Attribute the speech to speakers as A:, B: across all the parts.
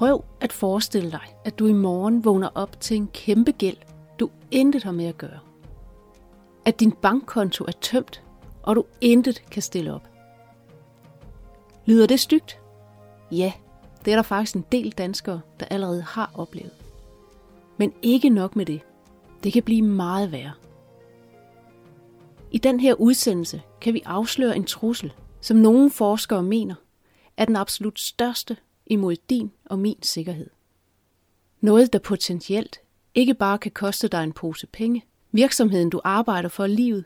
A: Prøv at forestille dig, at du i morgen vågner op til en kæmpe gæld, du intet har med at gøre. At din bankkonto er tømt, og du intet kan stille op. Lyder det stygt? Ja, det er der faktisk en del danskere, der allerede har oplevet. Men ikke nok med det. Det kan blive meget værre. I den her udsendelse kan vi afsløre en trussel, som nogle forskere mener er den absolut største imod din og min sikkerhed. Noget, der potentielt ikke bare kan koste dig en pose penge, virksomheden du arbejder for livet.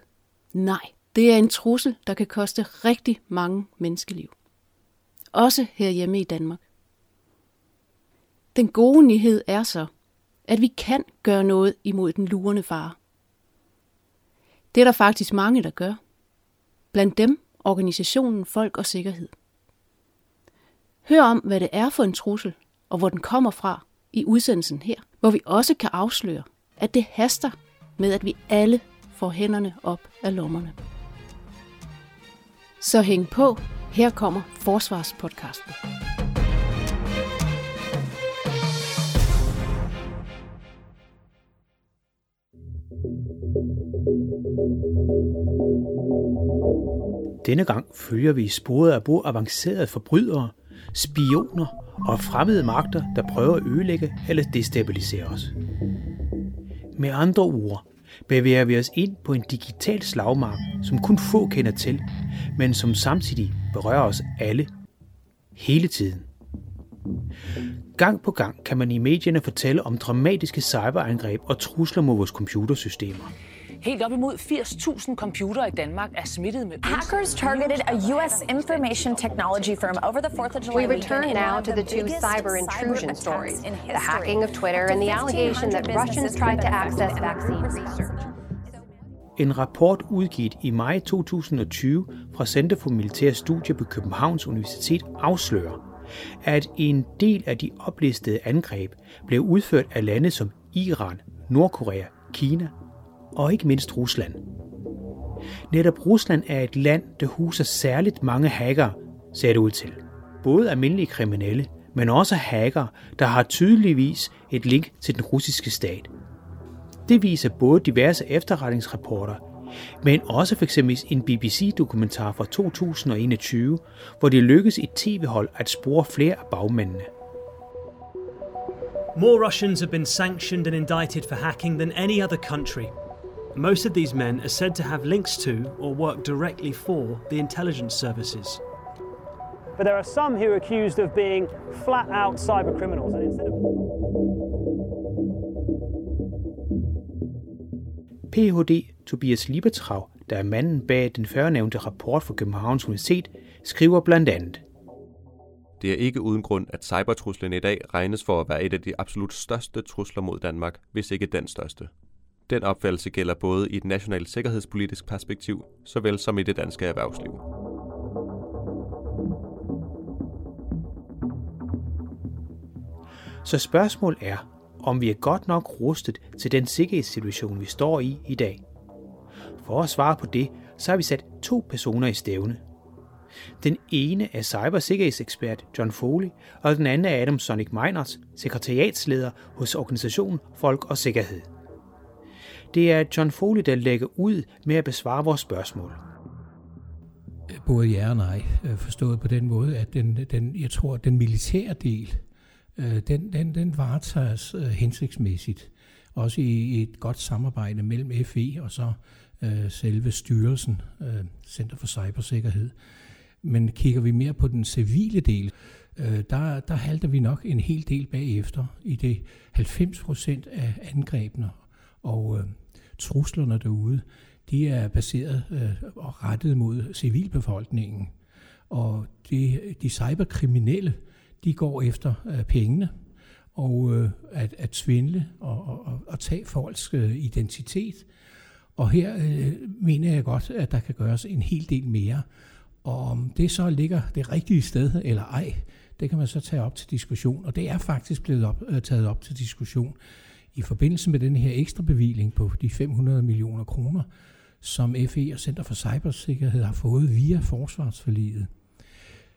A: Nej, det er en trussel, der kan koste rigtig mange menneskeliv. Også herhjemme i Danmark. Den gode nyhed er så, at vi kan gøre noget imod den lurende fare. Det er der faktisk mange, der gør. Blandt dem organisationen Folk og Sikkerhed. Hør om, hvad det er for en trussel, og hvor den kommer fra i udsendelsen her, hvor vi også kan afsløre, at det haster med, at vi alle får hænderne op af lommerne. Så hæng på, her kommer Forsvarspodcasten.
B: Denne gang følger vi sporet af både avancerede forbrydere, spioner og fremmede magter, der prøver at ødelægge eller destabilisere os. Med andre ord bevæger vi os ind på en digital slagmark, som kun få kender til, men som samtidig berører os alle. Hele tiden. Gang på gang kan man i medierne fortælle om dramatiske cyberangreb og trusler mod vores computersystemer.
C: Helt op imod 80.000 computere i Danmark er smittet med
D: Hackers targeted a U.S. information technology firm over the 4th of July
E: We return now to the two cyber intrusion stories the hacking of Twitter and the allegation that Russians tried to access vaccine research.
B: En rapport udgivet i maj 2020 fra Center for Militære Studier på Københavns Universitet afslører, at en del af de oplistede angreb blev udført af lande som Iran, Nordkorea, Kina og ikke mindst Rusland. Netop Rusland er et land, der huser særligt mange hackere, ser det ud til. Både almindelige kriminelle, men også hackere, der har tydeligvis et link til den russiske stat. Det viser både diverse efterretningsrapporter, men også f.eks. en BBC-dokumentar fra 2021, hvor det lykkedes et tv-hold at spore flere af bagmændene.
F: More Russians have been sanctioned and indicted for hacking than any other country. Most of these men are said to have links to or work directly for the intelligence services.
G: But there are some who are accused of being flat out cyber criminals. And instead of
B: Ph.D. Tobias Liebetrav, der er manden bag den førnævnte rapport fra Københavns Universitet, skriver blandt andet.
H: Det er ikke uden grund, at cybertruslen i dag regnes for at være et af de absolut største trusler mod Danmark, hvis ikke den største. Den opfattelse gælder både i et nationalt sikkerhedspolitisk perspektiv, såvel som i det danske erhvervsliv.
B: Så spørgsmålet er, om vi er godt nok rustet til den sikkerhedssituation, vi står i i dag. For at svare på det, så har vi sat to personer i stævne. Den ene er cybersikkerhedsekspert John Foley, og den anden er Adam Sonic Meiners, sekretariatsleder hos organisationen Folk og Sikkerhed. Det er John Foley, der lægger ud med at besvare vores spørgsmål.
I: Både ja og nej, øh, forstået på den måde, at den, den, jeg tror, at den militære del, øh, den, den, den varetages øh, hensigtsmæssigt. Også i et godt samarbejde mellem FE og så selve styrelsen, Center for Cybersikkerhed. Men kigger vi mere på den civile del, der, der halter vi nok en hel del bagefter i det 90 procent af angrebene og truslerne derude, de er baseret øh, og rettet mod civilbefolkningen. Og de, de cyberkriminelle, de går efter øh, pengene og øh, at, at svindle og, og, og tage folks øh, identitet. Og her øh, mener jeg godt, at der kan gøres en hel del mere. Og om det så ligger det rigtige sted eller ej, det kan man så tage op til diskussion. Og det er faktisk blevet op, øh, taget op til diskussion i forbindelse med den her ekstra bevilling på de 500 millioner kroner, som FE og Center for Cybersikkerhed har fået via forsvarsforliget,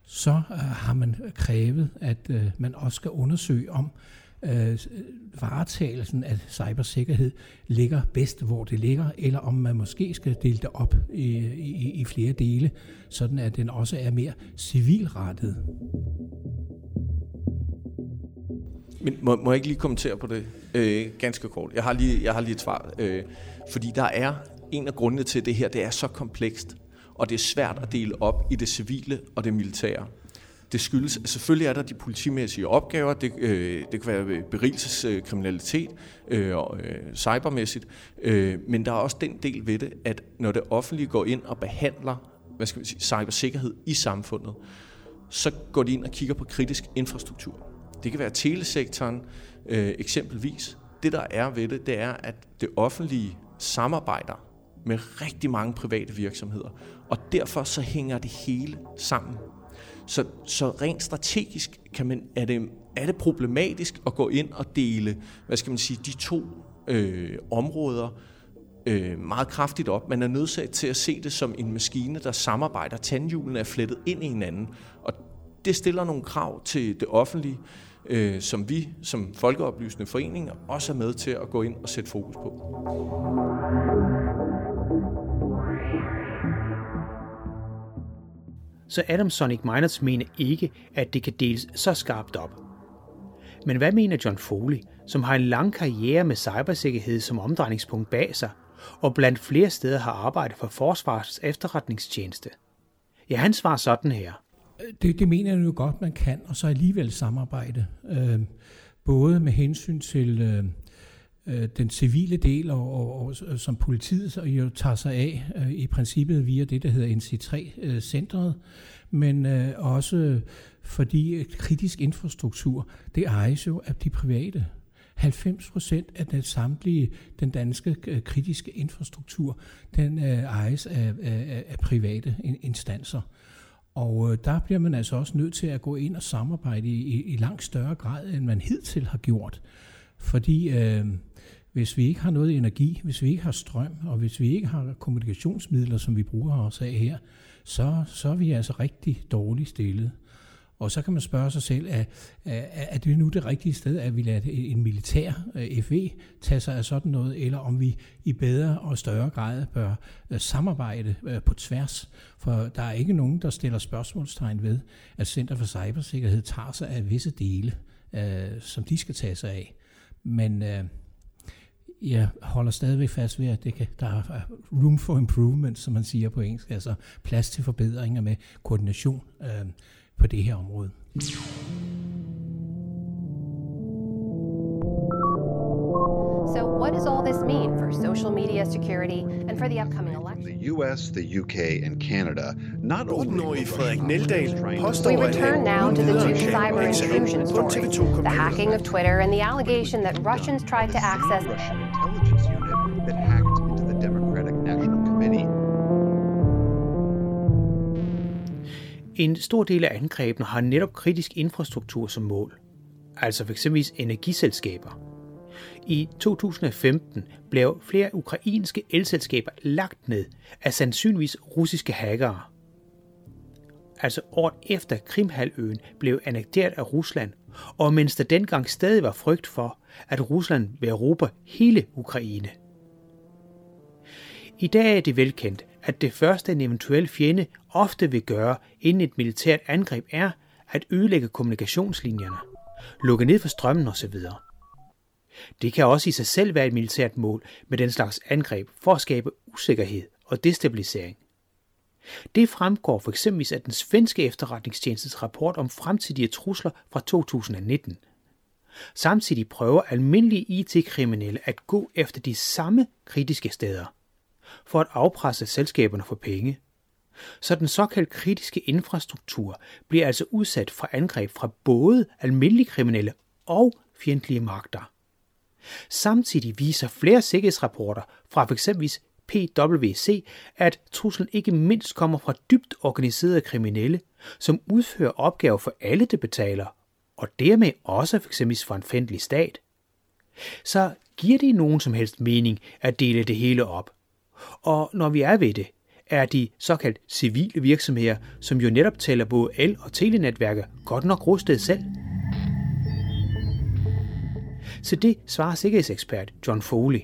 I: så øh, har man krævet, at øh, man også skal undersøge om øh, varetagelsen af cybersikkerhed ligger bedst, hvor det ligger, eller om man måske skal dele det op i, i, i flere dele, sådan at den også er mere civilrettet.
J: Men må, må jeg ikke lige kommentere på det øh, ganske kort? Jeg har lige, jeg har lige et svar. Øh, fordi der er en af grundene til, at det her det er så komplekst, og det er svært at dele op i det civile og det militære. Det skyldes, at selvfølgelig er der de politimæssige opgaver, det, øh, det kan være øh, berigelseskriminalitet, øh, og, øh, cybermæssigt, øh, men der er også den del ved det, at når det offentlige går ind og behandler hvad skal vi sige, cybersikkerhed i samfundet, så går de ind og kigger på kritisk infrastruktur. Det kan være telesektoren øh, eksempelvis. Det der er ved det, det er, at det offentlige samarbejder med rigtig mange private virksomheder, og derfor så hænger det hele sammen. Så, så rent strategisk kan man, er, det, er det problematisk at gå ind og dele, hvad skal man sige, de to øh, områder øh, meget kraftigt op. Man er nødsaget til at se det som en maskine, der samarbejder. Tandhjulene er flettet ind i hinanden, og det stiller nogle krav til det offentlige, øh, som vi som folkeoplysende foreninger også er med til at gå ind og sætte fokus på.
B: Så Adam Sonic Miners mener ikke, at det kan deles så skarpt op. Men hvad mener John Foley, som har en lang karriere med cybersikkerhed som omdrejningspunkt bag sig, og blandt flere steder har arbejdet for Forsvarets efterretningstjeneste? Ja, han svarer sådan her.
I: Det, det mener jeg jo godt, man kan, og så alligevel samarbejde. Øh, både med hensyn til øh, øh den civile del, og, og, og som politiet så jo tager sig af øh, i princippet via det, der hedder NC3-centret, øh, men øh, også fordi øh, kritisk infrastruktur, det ejes jo af de private. 90 procent af den samtlige, den danske kritiske infrastruktur, den øh, ejes af, af, af private instanser. Og øh, der bliver man altså også nødt til at gå ind og samarbejde i, i, i langt større grad, end man hidtil har gjort. Fordi øh, hvis vi ikke har noget energi, hvis vi ikke har strøm, og hvis vi ikke har kommunikationsmidler, som vi bruger os af her, så, så er vi altså rigtig dårligt stillet. Og så kan man spørge sig selv, er, er, det nu det rigtige sted, at vi lader en militær øh, FE FV tage sig af sådan noget, eller om vi i bedre og større grad bør øh, samarbejde øh, på tværs. For der er ikke nogen, der stiller spørgsmålstegn ved, at Center for Cybersikkerhed tager sig af visse dele, som de skal tage sig af. Men jeg holder stadigvæk fast ved, at det kan, der er room for improvement, som man siger på engelsk, altså plads til forbedringer med koordination øh, på det her område.
E: So, what does all this mean for social media security and for the upcoming election?
K: The US, the UK, and Canada not only.
E: Frederik Neldal We return now to the two cyber intrusion stories the hacking of Twitter and the allegation that Russians tried to access.
K: Russian intelligence unit
B: En stor del af angrebene har netop kritisk infrastruktur som mål, altså f.eks. energiselskaber. I 2015 blev flere ukrainske elselskaber lagt ned af sandsynligvis russiske hackere. Altså året efter Krimhaløen blev annekteret af Rusland, og mens der dengang stadig var frygt for, at Rusland vil erobre hele Ukraine. I dag er det velkendt, at det første en eventuel fjende ofte vil gøre inden et militært angreb er at ødelægge kommunikationslinjerne, lukke ned for strømmen osv. Det kan også i sig selv være et militært mål med den slags angreb for at skabe usikkerhed og destabilisering. Det fremgår for eksempel af den svenske efterretningstjenestes rapport om fremtidige trusler fra 2019. Samtidig prøver almindelige IT-kriminelle at gå efter de samme kritiske steder for at afpresse selskaberne for penge. Så den såkaldt kritiske infrastruktur bliver altså udsat for angreb fra både almindelige kriminelle og fjendtlige magter. Samtidig viser flere sikkerhedsrapporter fra f.eks. PwC, at truslen ikke mindst kommer fra dybt organiserede kriminelle, som udfører opgaver for alle, det betaler, og dermed også f.eks. for en fjendtlig stat. Så giver det nogen som helst mening at dele det hele op? Og når vi er ved det, er de såkaldt civile virksomheder, som jo netop tæller både el- og telenetværker, godt nok rustet selv. Så det svarer sikkerhedsekspert John Foley.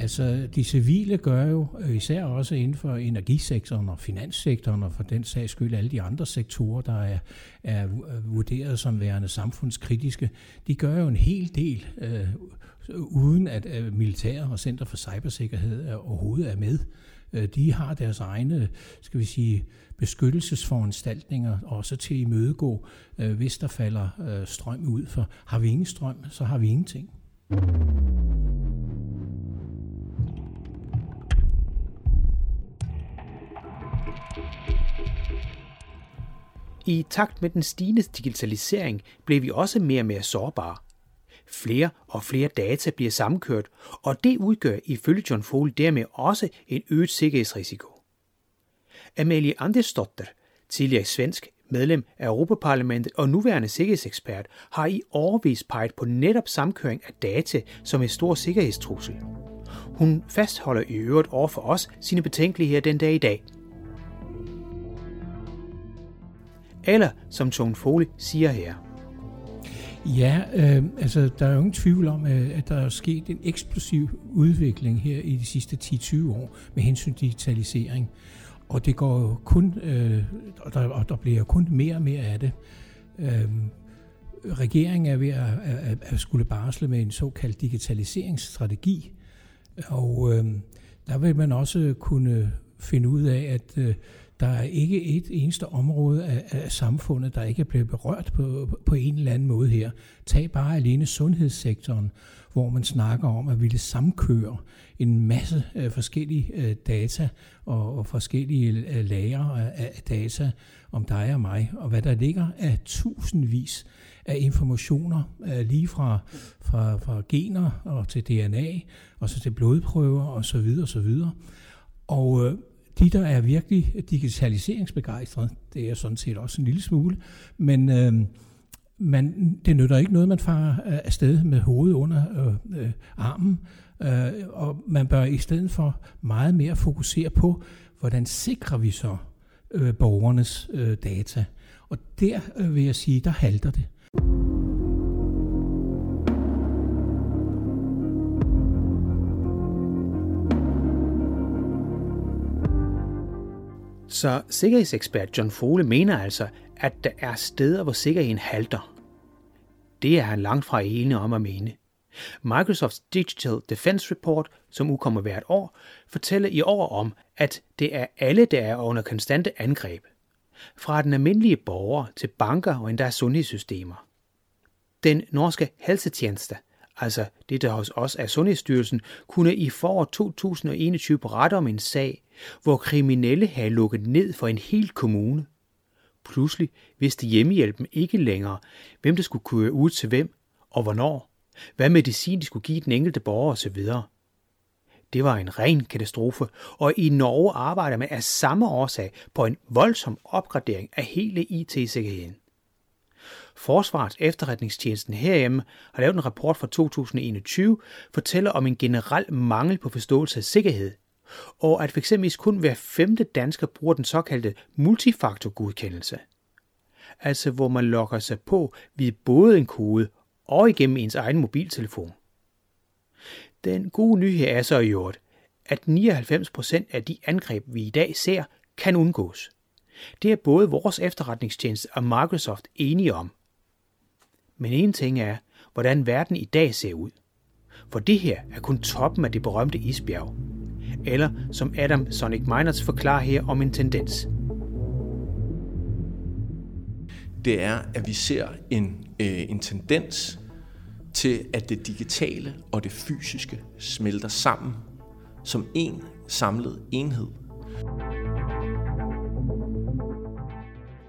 I: Altså, de civile gør jo øh, især også inden for energisektoren og finanssektoren, og for den sags skyld alle de andre sektorer, der er, er vurderet som værende samfundskritiske, de gør jo en hel del, øh, uden at militær og Center for Cybersikkerhed øh, overhovedet er med. Øh, de har deres egne, skal vi sige, beskyttelsesforanstaltninger også til at imødegå, øh, hvis der falder strøm ud. For har vi ingen strøm, så har vi ingenting.
B: I takt med den stigende digitalisering blev vi også mere og mere sårbare. Flere og flere data bliver sammenkørt, og det udgør ifølge John Foley dermed også en øget sikkerhedsrisiko. Amalie Andersdotter, tidligere svensk medlem af Europaparlamentet og nuværende sikkerhedsekspert, har i årvis peget på netop samkøring af data som en stor sikkerhedstrussel. Hun fastholder i øvrigt over for os sine betænkeligheder den dag i dag – Eller som Tone Foley siger her.
I: Ja, øh, altså der er jo ingen tvivl om, øh, at der er sket en eksplosiv udvikling her i de sidste 10-20 år med hensyn til digitalisering. Og det går jo kun, øh, og, der, og der bliver kun mere og mere af det. Øh, regeringen er ved at, at, at skulle barsle med en såkaldt digitaliseringsstrategi, og øh, der vil man også kunne finde ud af, at øh, der er ikke et eneste område af, af samfundet, der ikke er blevet berørt på, på en eller anden måde her. Tag bare alene sundhedssektoren, hvor man snakker om at ville samkøre en masse øh, forskellige øh, data og, og forskellige øh, lager af, af data om dig og mig, og hvad der ligger af tusindvis af informationer, øh, lige fra, fra, fra gener og til DNA, og så til blodprøver osv. Og, så videre, og, så videre. og øh, de, der er virkelig digitaliseringsbegejstrede, det er sådan set også en lille smule, men øh, man, det nytter ikke noget, man farer øh, afsted med hovedet under øh, øh, armen, øh, og man bør i stedet for meget mere fokusere på, hvordan sikrer vi så øh, borgernes øh, data. Og der øh, vil jeg sige, der halter det.
B: Så sikkerhedsekspert John Fole mener altså, at der er steder, hvor sikkerheden halter. Det er han langt fra enig om at mene. Microsofts Digital Defense Report, som udkommer hvert år, fortæller i år om, at det er alle, der er under konstante angreb. Fra den almindelige borger til banker og endda sundhedssystemer. Den norske helsetjeneste, altså det der hos os er Sundhedsstyrelsen, kunne i foråret 2021 berette om en sag, hvor kriminelle havde lukket ned for en hel kommune. Pludselig vidste hjemmehjælpen ikke længere, hvem der skulle køre ud til hvem og hvornår, hvad medicin de skulle give den enkelte borger osv. Det var en ren katastrofe, og i Norge arbejder man af samme årsag på en voldsom opgradering af hele IT-sikkerheden. Forsvarets efterretningstjenesten herhjemme har lavet en rapport fra 2021, fortæller om en generel mangel på forståelse af sikkerhed og at f.eks. kun hver femte dansker bruger den såkaldte multifaktorgodkendelse. Altså hvor man logger sig på via både en kode og igennem ens egen mobiltelefon. Den gode nyhed er så i øvrigt, at 99% af de angreb, vi i dag ser, kan undgås. Det er både vores efterretningstjeneste og Microsoft enige om. Men en ting er, hvordan verden i dag ser ud. For det her er kun toppen af det berømte isbjerg eller som Adam Sonic Miners forklarer her om en tendens.
J: Det er, at vi ser en, øh, en tendens til, at det digitale og det fysiske smelter sammen som en samlet enhed.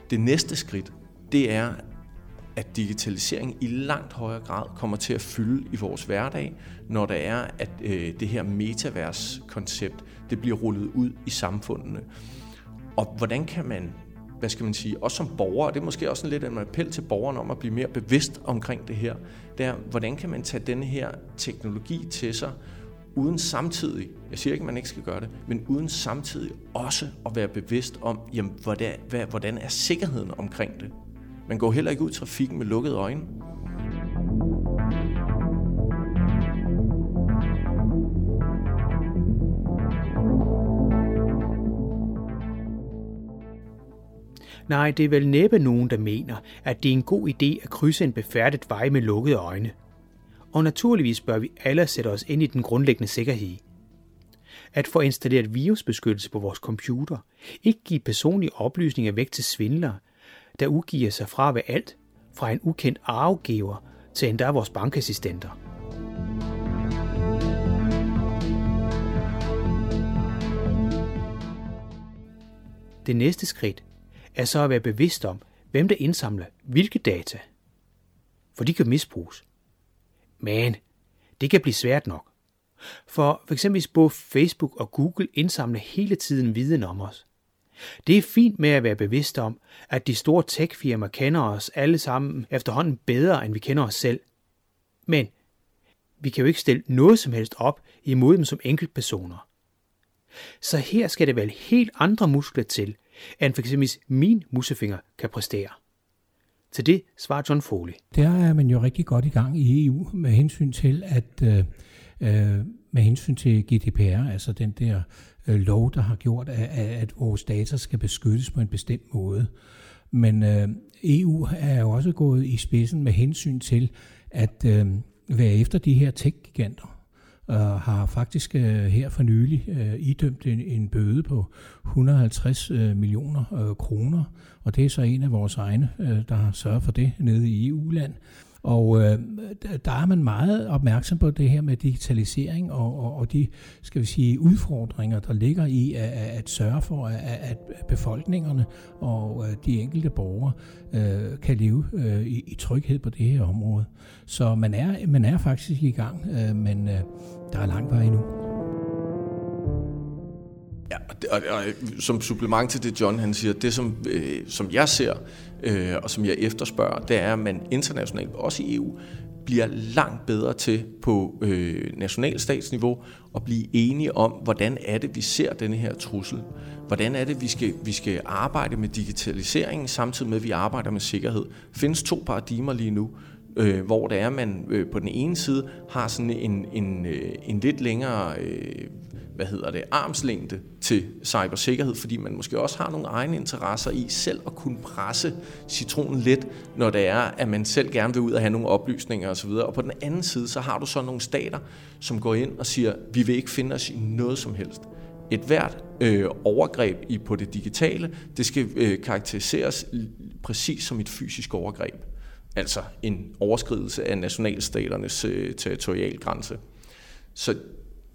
J: Det næste skridt, det er, at digitalisering i langt højere grad kommer til at fylde i vores hverdag, når det er, at øh, det her metavers-koncept det bliver rullet ud i samfundene. Og hvordan kan man, hvad skal man sige, også som borger, og det er måske også en lidt en appel til borgerne om at blive mere bevidst omkring det her, det er, hvordan kan man tage denne her teknologi til sig, uden samtidig, jeg siger ikke, at man ikke skal gøre det, men uden samtidig også at være bevidst om, jamen, hvordan, hvad, hvordan er sikkerheden omkring det. Man går heller ikke ud i trafikken med lukkede øjne.
B: Nej, det er vel næppe nogen, der mener, at det er en god idé at krydse en befærdet vej med lukkede øjne. Og naturligvis bør vi alle sætte os ind i den grundlæggende sikkerhed. At få installeret virusbeskyttelse på vores computer, ikke give personlige oplysninger væk til svindlere, der udgiver sig fra ved alt, fra en ukendt arvegiver til endda vores bankassistenter. Det næste skridt er så at være bevidst om, hvem der indsamler hvilke data. For de kan misbruges. Men det kan blive svært nok. For f.eks. hvis både Facebook og Google indsamler hele tiden viden om os. Det er fint med at være bevidst om, at de store techfirmaer kender os alle sammen efterhånden bedre, end vi kender os selv. Men vi kan jo ikke stille noget som helst op imod dem som enkeltpersoner. Så her skal det vel helt andre muskler til, end for eksempel min musefinger kan præstere. Til det svarer John Foley.
I: Der er man jo rigtig godt i gang i EU med hensyn til, at øh, øh med hensyn til GDPR, altså den der øh, lov, der har gjort, at, at vores data skal beskyttes på en bestemt måde. Men øh, EU er jo også gået i spidsen med hensyn til at øh, være efter de her tech-giganter og har faktisk øh, her for nylig øh, idømt en, en bøde på 150 øh, millioner øh, kroner, og det er så en af vores egne, øh, der har sørget for det nede i EU-land. Og øh, der er man meget opmærksom på det her med digitalisering og, og, og de skal vi sige, udfordringer, der ligger i at, at sørge for, at, at befolkningerne og øh, de enkelte borgere øh, kan leve øh, i, i tryghed på det her område. Så man er, man er faktisk i gang, øh, men øh, der er lang vej endnu.
J: Ja, og, og, og som supplement til det, John han siger, det som, øh, som jeg ser, øh, og som jeg efterspørger, det er, at man internationalt, også i EU, bliver langt bedre til på øh, nationalstatsniveau at blive enige om, hvordan er det, vi ser denne her trussel. Hvordan er det, vi skal, vi skal arbejde med digitaliseringen, samtidig med, at vi arbejder med sikkerhed. Findes to paradigmer lige nu, øh, hvor det er, man øh, på den ene side har sådan en, en, øh, en lidt længere øh, hvad hedder det, armslængde til cybersikkerhed, fordi man måske også har nogle egne interesser i selv at kunne presse citronen lidt, når det er, at man selv gerne vil ud og have nogle oplysninger osv. Og på den anden side, så har du så nogle stater, som går ind og siger, vi vil ikke finde os i noget som helst. Et hvert øh, overgreb i på det digitale, det skal øh, karakteriseres præcis som et fysisk overgreb. Altså en overskridelse af nationalstaternes øh, territorialgrænse. Så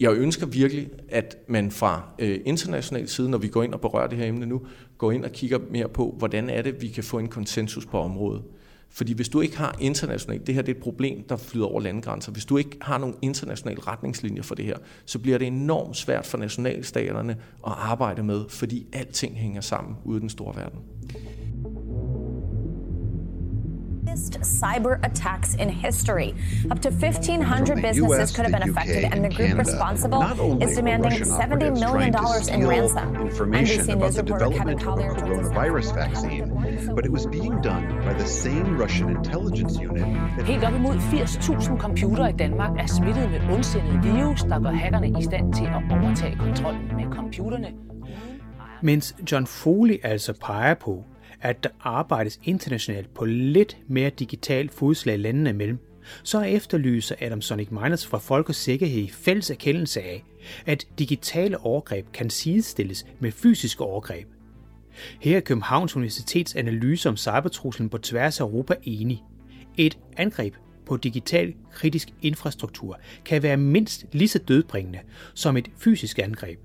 J: jeg ønsker virkelig, at man fra øh, international side, når vi går ind og berører det her emne nu, går ind og kigger mere på, hvordan er det, vi kan få en konsensus på området. Fordi hvis du ikke har internationalt, det her det er et problem, der flyder over landegrænser, hvis du ikke har nogle internationale retningslinjer for det her, så bliver det enormt svært for nationalstaterne at arbejde med, fordi alting hænger sammen ude i den store verden.
D: Cyber attacks in history. Up to 1,500 businesses could have been affected, and the group responsible is demanding $70 million in ransom.
K: Information about the development of the coronavirus vaccine, but it was being done by the same Russian intelligence unit.
C: Helt op imod 80.000 computere i Danmark er smittet med ondsindede virus, der gør hackerne i stand til at overtage kontrollen med computerne.
B: Mens John Foley altså peger på, at der arbejdes internationalt på lidt mere digitalt fodslag landene imellem, så efterlyser Adam Sonic Miners fra Folk og Sikkerhed i fælles erkendelse af, at digitale overgreb kan sidestilles med fysiske overgreb. Her er Københavns Universitets analyse om cybertruslen på tværs af Europa enig. Et angreb på digital kritisk infrastruktur kan være mindst lige så dødbringende som et fysisk angreb.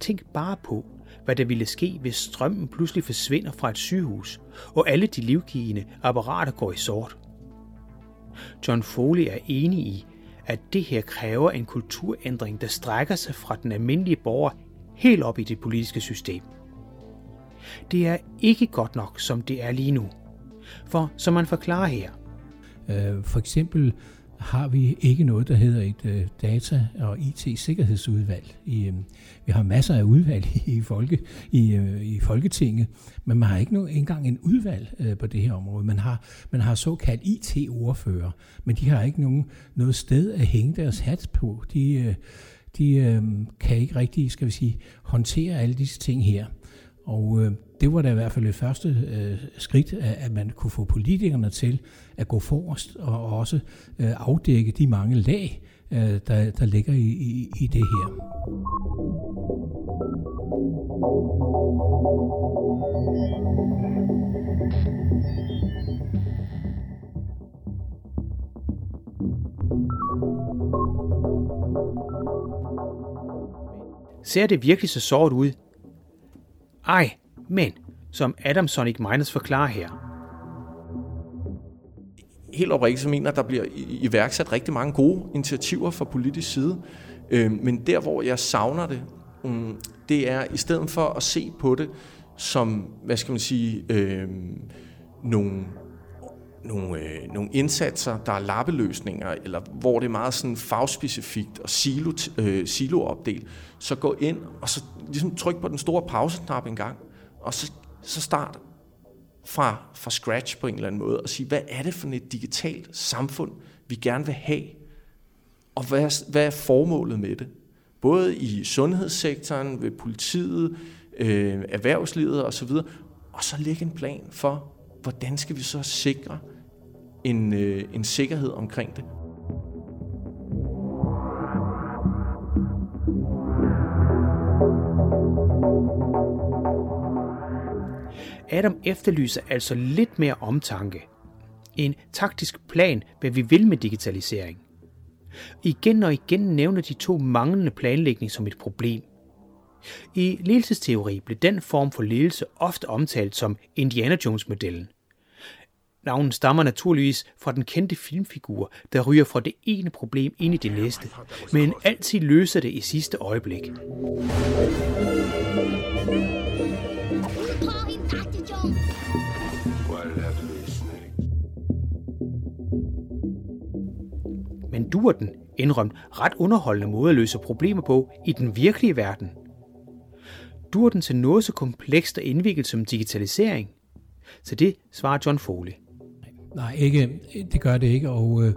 B: Tænk bare på, hvad der ville ske, hvis strømmen pludselig forsvinder fra et sygehus, og alle de livgivende apparater går i sort. John Foley er enig i, at det her kræver en kulturændring, der strækker sig fra den almindelige borger helt op i det politiske system. Det er ikke godt nok, som det er lige nu. For som man forklarer her.
I: Øh, for eksempel har vi ikke noget, der hedder et øh, data- og IT-sikkerhedsudvalg. I, øh, vi har masser af udvalg i, folke, i, øh, i Folketinget, men man har ikke nogen, engang en udvalg på det her område. Man har, man har såkaldt IT-ordfører, men de har ikke nogen, noget sted at hænge deres hat på. De, de kan ikke rigtig, skal vi sige, håndtere alle disse ting her. Og øh, det var da i hvert fald det første øh, skridt, at, at man kunne få politikerne til at gå forrest og også øh, afdække de mange lag, øh, der, der ligger i, i, i det her.
B: Ser det virkelig så sort ud? Ej, men som Adam Sonic Miners forklarer her.
J: Helt oprigtigt så mener, at der bliver iværksat rigtig mange gode initiativer fra politisk side. Øhm, men der, hvor jeg savner det, mm, det er i stedet for at se på det som, hvad skal man sige, øh, nogle nogle, øh, nogle indsatser, der er lappeløsninger, eller hvor det er meget sådan fagspecifikt og silo, øh, siloopdelt, så gå ind og så ligesom tryk på den store pauseknap en gang, og så, så start fra, fra scratch på en eller anden måde, og sige, hvad er det for et digitalt samfund, vi gerne vil have, og hvad hvad er formålet med det? Både i sundhedssektoren, ved politiet, øh, erhvervslivet osv., og så lægge en plan for, hvordan skal vi så sikre en, øh, en sikkerhed omkring det?
B: Adam efterlyser altså lidt mere omtanke. En taktisk plan, hvad vi vil med digitalisering. Igen og igen nævner de to manglende planlægning som et problem. I ledelsesteori blev den form for ledelse ofte omtalt som Indiana Jones-modellen. Navnet stammer naturligvis fra den kendte filmfigur, der ryger fra det ene problem ind i det næste, men altid løser det i sidste øjeblik. Men du er den, indrømt, ret underholdende måde at løse problemer på i den virkelige verden. Du er den til noget så komplekst og indviklet som digitalisering? Så det svarer John Foley.
I: Nej, ikke, det gør det ikke, og øh,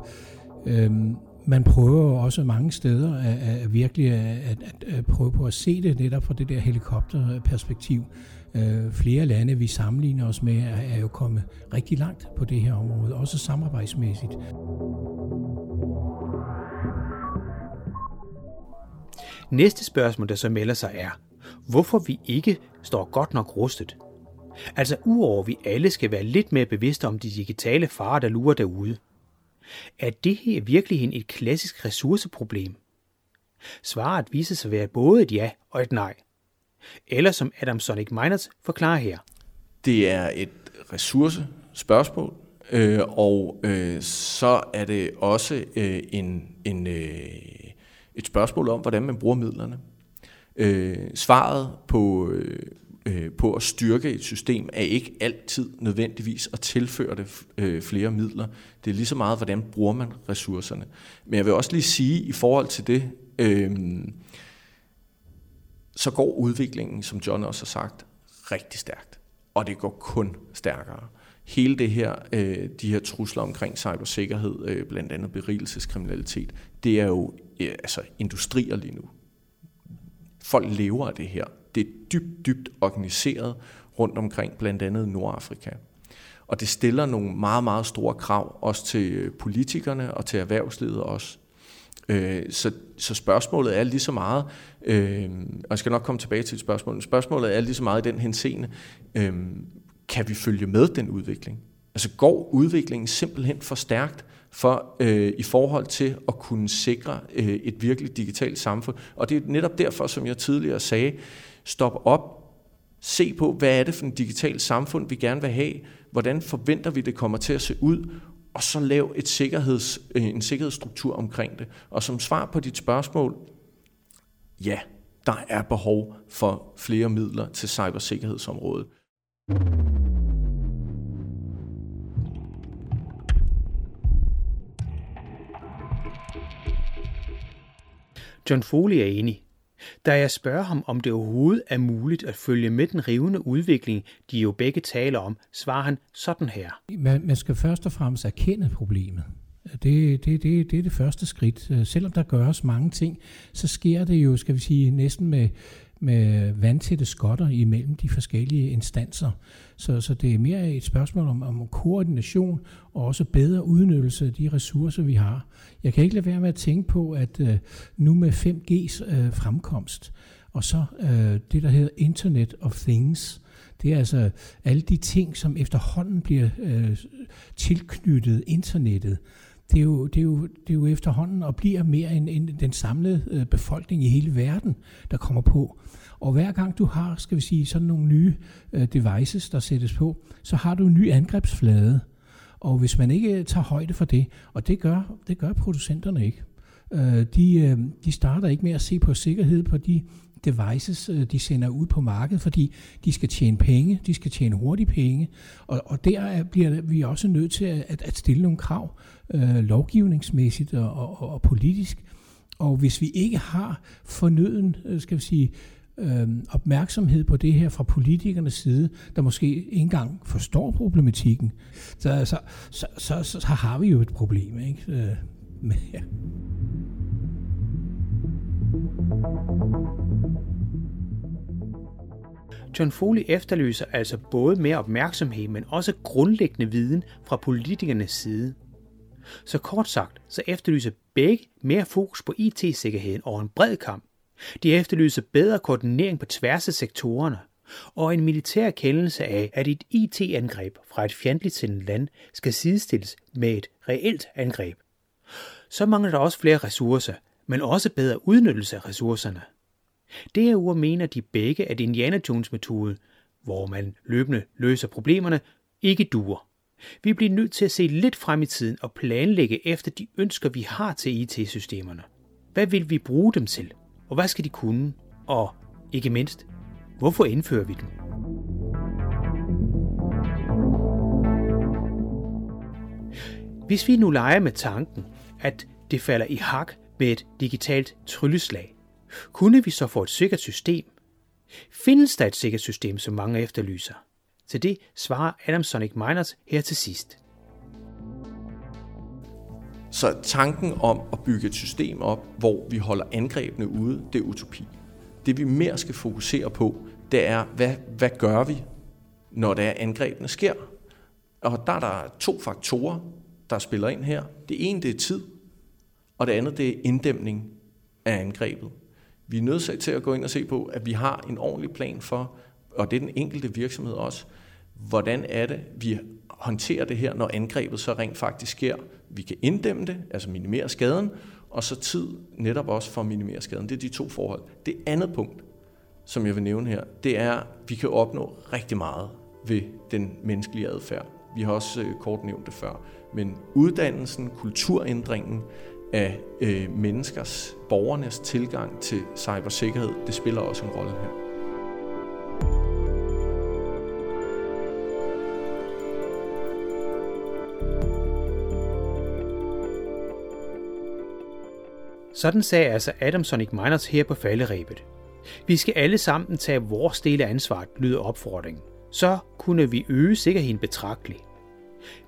I: øh, man prøver også mange steder at, at virkelig at, at, at prøve på at se det netop fra det der helikopterperspektiv. Øh, flere lande, vi sammenligner os med, er, er jo kommet rigtig langt på det her område, også samarbejdsmæssigt.
B: Næste spørgsmål, der så melder sig er, hvorfor vi ikke står godt nok rustet. Altså uover vi alle skal være lidt mere bevidste om de digitale farer, der lurer derude. Er det her virkelig et klassisk ressourceproblem? Svaret viser sig at være både et ja og et nej. Eller som Adam Sonic Miners forklarer her.
J: Det er et ressourcespørgsmål, øh, og øh, så er det også øh, en, en, øh, et spørgsmål om, hvordan man bruger midlerne. Øh, svaret på, øh, øh, på at styrke et system er ikke altid nødvendigvis at tilføre det øh, flere midler. Det er lige så meget, hvordan bruger man ressourcerne. Men jeg vil også lige sige, i forhold til det, øh, så går udviklingen, som John også har sagt, rigtig stærkt. Og det går kun stærkere. Hele det her, øh, de her trusler omkring cybersikkerhed, øh, blandt andet berigelseskriminalitet, det er jo øh, altså industrier lige nu. Folk lever af det her det er dybt, dybt organiseret rundt omkring, blandt andet Nordafrika. Og det stiller nogle meget, meget store krav, også til øh, politikerne og til erhvervslivet også. Øh, så, så spørgsmålet er lige så meget, øh, og jeg skal nok komme tilbage til et spørgsmål, spørgsmålet er lige så meget i den henseende, øh, kan vi følge med den udvikling? Altså går udviklingen simpelthen for stærkt for øh, i forhold til at kunne sikre øh, et virkelig digitalt samfund? Og det er netop derfor, som jeg tidligere sagde, Stop op, se på, hvad er det for en digital samfund, vi gerne vil have, hvordan forventer vi, det kommer til at se ud, og så lav et sikkerheds, øh, en sikkerhedsstruktur omkring det. Og som svar på dit spørgsmål, ja, der er behov for flere midler til cybersikkerhedsområdet.
B: John Foley er enig. Da jeg spørger ham, om det overhovedet er muligt at følge med den rivende udvikling, de jo begge taler om, svarer han sådan her.
I: Man, man skal først og fremmest erkende problemet. Det, det, det, det er det første skridt. Selvom der gøres mange ting, så sker det jo, skal vi sige, næsten med, med vandtætte skotter imellem de forskellige instanser. Så, så det er mere et spørgsmål om, om koordination og også bedre udnyttelse af de ressourcer, vi har. Jeg kan ikke lade være med at tænke på, at øh, nu med 5G's øh, fremkomst, og så øh, det, der hedder Internet of Things, det er altså alle de ting, som efterhånden bliver øh, tilknyttet internettet det er jo, det er jo, det er jo efterhånden og bliver mere end, end den samlede øh, befolkning i hele verden, der kommer på. Og hver gang du har, skal vi sige, sådan nogle nye øh, devices, der sættes på, så har du en ny angrebsflade. Og hvis man ikke øh, tager højde for det, og det gør, det gør producenterne ikke, de, de starter ikke med at se på sikkerhed på de devices, øh, de sender ud på markedet, fordi de skal tjene penge, de skal tjene hurtige penge, og, og der bliver vi også nødt til at, at stille nogle krav øh, lovgivningsmæssigt og, og, og politisk. Og hvis vi ikke har fornøden, øh, skal vi sige, øh, opmærksomhed på det her fra politikernes side, der måske ikke engang forstår problematikken, så, så, så, så, så, har vi jo et problem. Ikke? Øh, men, ja.
B: John Foley efterlyser altså både mere opmærksomhed, men også grundlæggende viden fra politikernes side. Så kort sagt, så efterlyser begge mere fokus på IT-sikkerheden over en bred kamp. De efterlyser bedre koordinering på tværs af sektorerne, og en militær kendelse af, at et IT-angreb fra et fjendtligt sendt land skal sidestilles med et reelt angreb. Så mangler der også flere ressourcer, men også bedre udnyttelse af ressourcerne. Derudover mener de begge, at Indiana Jones metode, hvor man løbende løser problemerne, ikke duer. Vi bliver nødt til at se lidt frem i tiden og planlægge efter de ønsker, vi har til IT-systemerne. Hvad vil vi bruge dem til? Og hvad skal de kunne? Og ikke mindst, hvorfor indfører vi dem? Hvis vi nu leger med tanken, at det falder i hak med et digitalt trylleslag, kunne vi så få et sikkert system? Findes der et sikkert system, som mange efterlyser? Til det svarer Adam Sonic Miners her til sidst.
J: Så tanken om at bygge et system op, hvor vi holder angrebene ude, det er utopi. Det vi mere skal fokusere på, det er, hvad, hvad gør vi, når der angrebene sker? Og der er der to faktorer, der spiller ind her. Det ene, det er tid, og det andet, det er inddæmning af angrebet. Vi er nødt til at gå ind og se på, at vi har en ordentlig plan for, og det er den enkelte virksomhed også, hvordan er det, vi håndterer det her, når angrebet så rent faktisk sker. Vi kan inddæmme det, altså minimere skaden, og så tid netop også for at minimere skaden. Det er de to forhold. Det andet punkt, som jeg vil nævne her, det er, at vi kan opnå rigtig meget ved den menneskelige adfærd. Vi har også øh, kort nævnt det før. Men uddannelsen, kulturændringen, af øh, menneskers, borgernes tilgang til cybersikkerhed, det spiller også en rolle her.
B: Sådan sagde altså Adam Sonic Miners her på falderæbet. Vi skal alle sammen tage vores del af ansvaret, lyder opfordringen. Så kunne vi øge sikkerheden betragteligt.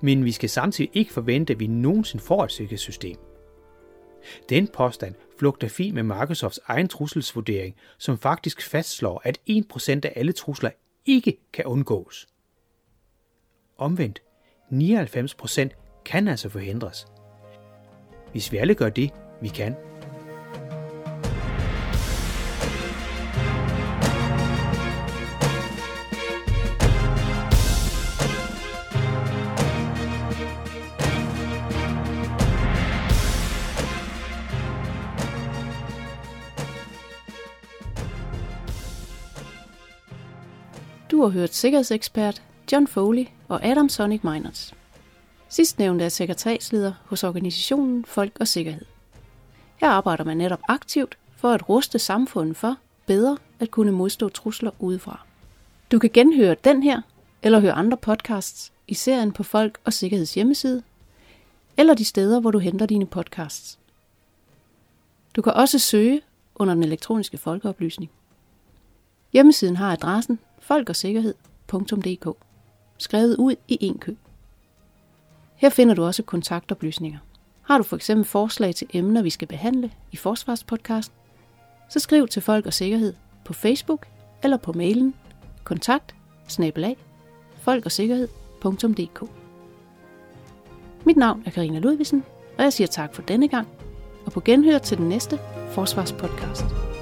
B: Men vi skal samtidig ikke forvente, at vi nogensinde får et sikkerhedssystem. Den påstand flugter fint med Microsofts egen trusselsvurdering, som faktisk fastslår, at 1% af alle trusler ikke kan undgås. Omvendt, 99% kan altså forhindres. Hvis vi alle gør det, vi kan,
A: har hørt sikkerhedsekspert John Foley og Adam Sonic Miners. Sidstnævnte er sekretariatsleder hos organisationen Folk og Sikkerhed. Her arbejder man netop aktivt for at ruste samfundet for bedre at kunne modstå trusler udefra. Du kan genhøre den her, eller høre andre podcasts i serien på Folk og Sikkerheds hjemmeside, eller de steder, hvor du henter dine podcasts. Du kan også søge under den elektroniske folkeoplysning. Hjemmesiden har adressen folkogsikkerhed.dk, skrevet ud i en kø. Her finder du også kontaktoplysninger. Har du for eksempel forslag til emner, vi skal behandle i Forsvarspodcast, så skriv til Folk og Sikkerhed på Facebook eller på mailen kontakt snabelag Mit navn er Karina Ludvigsen, og jeg siger tak for denne gang, og på genhør til den næste Forsvarspodcast.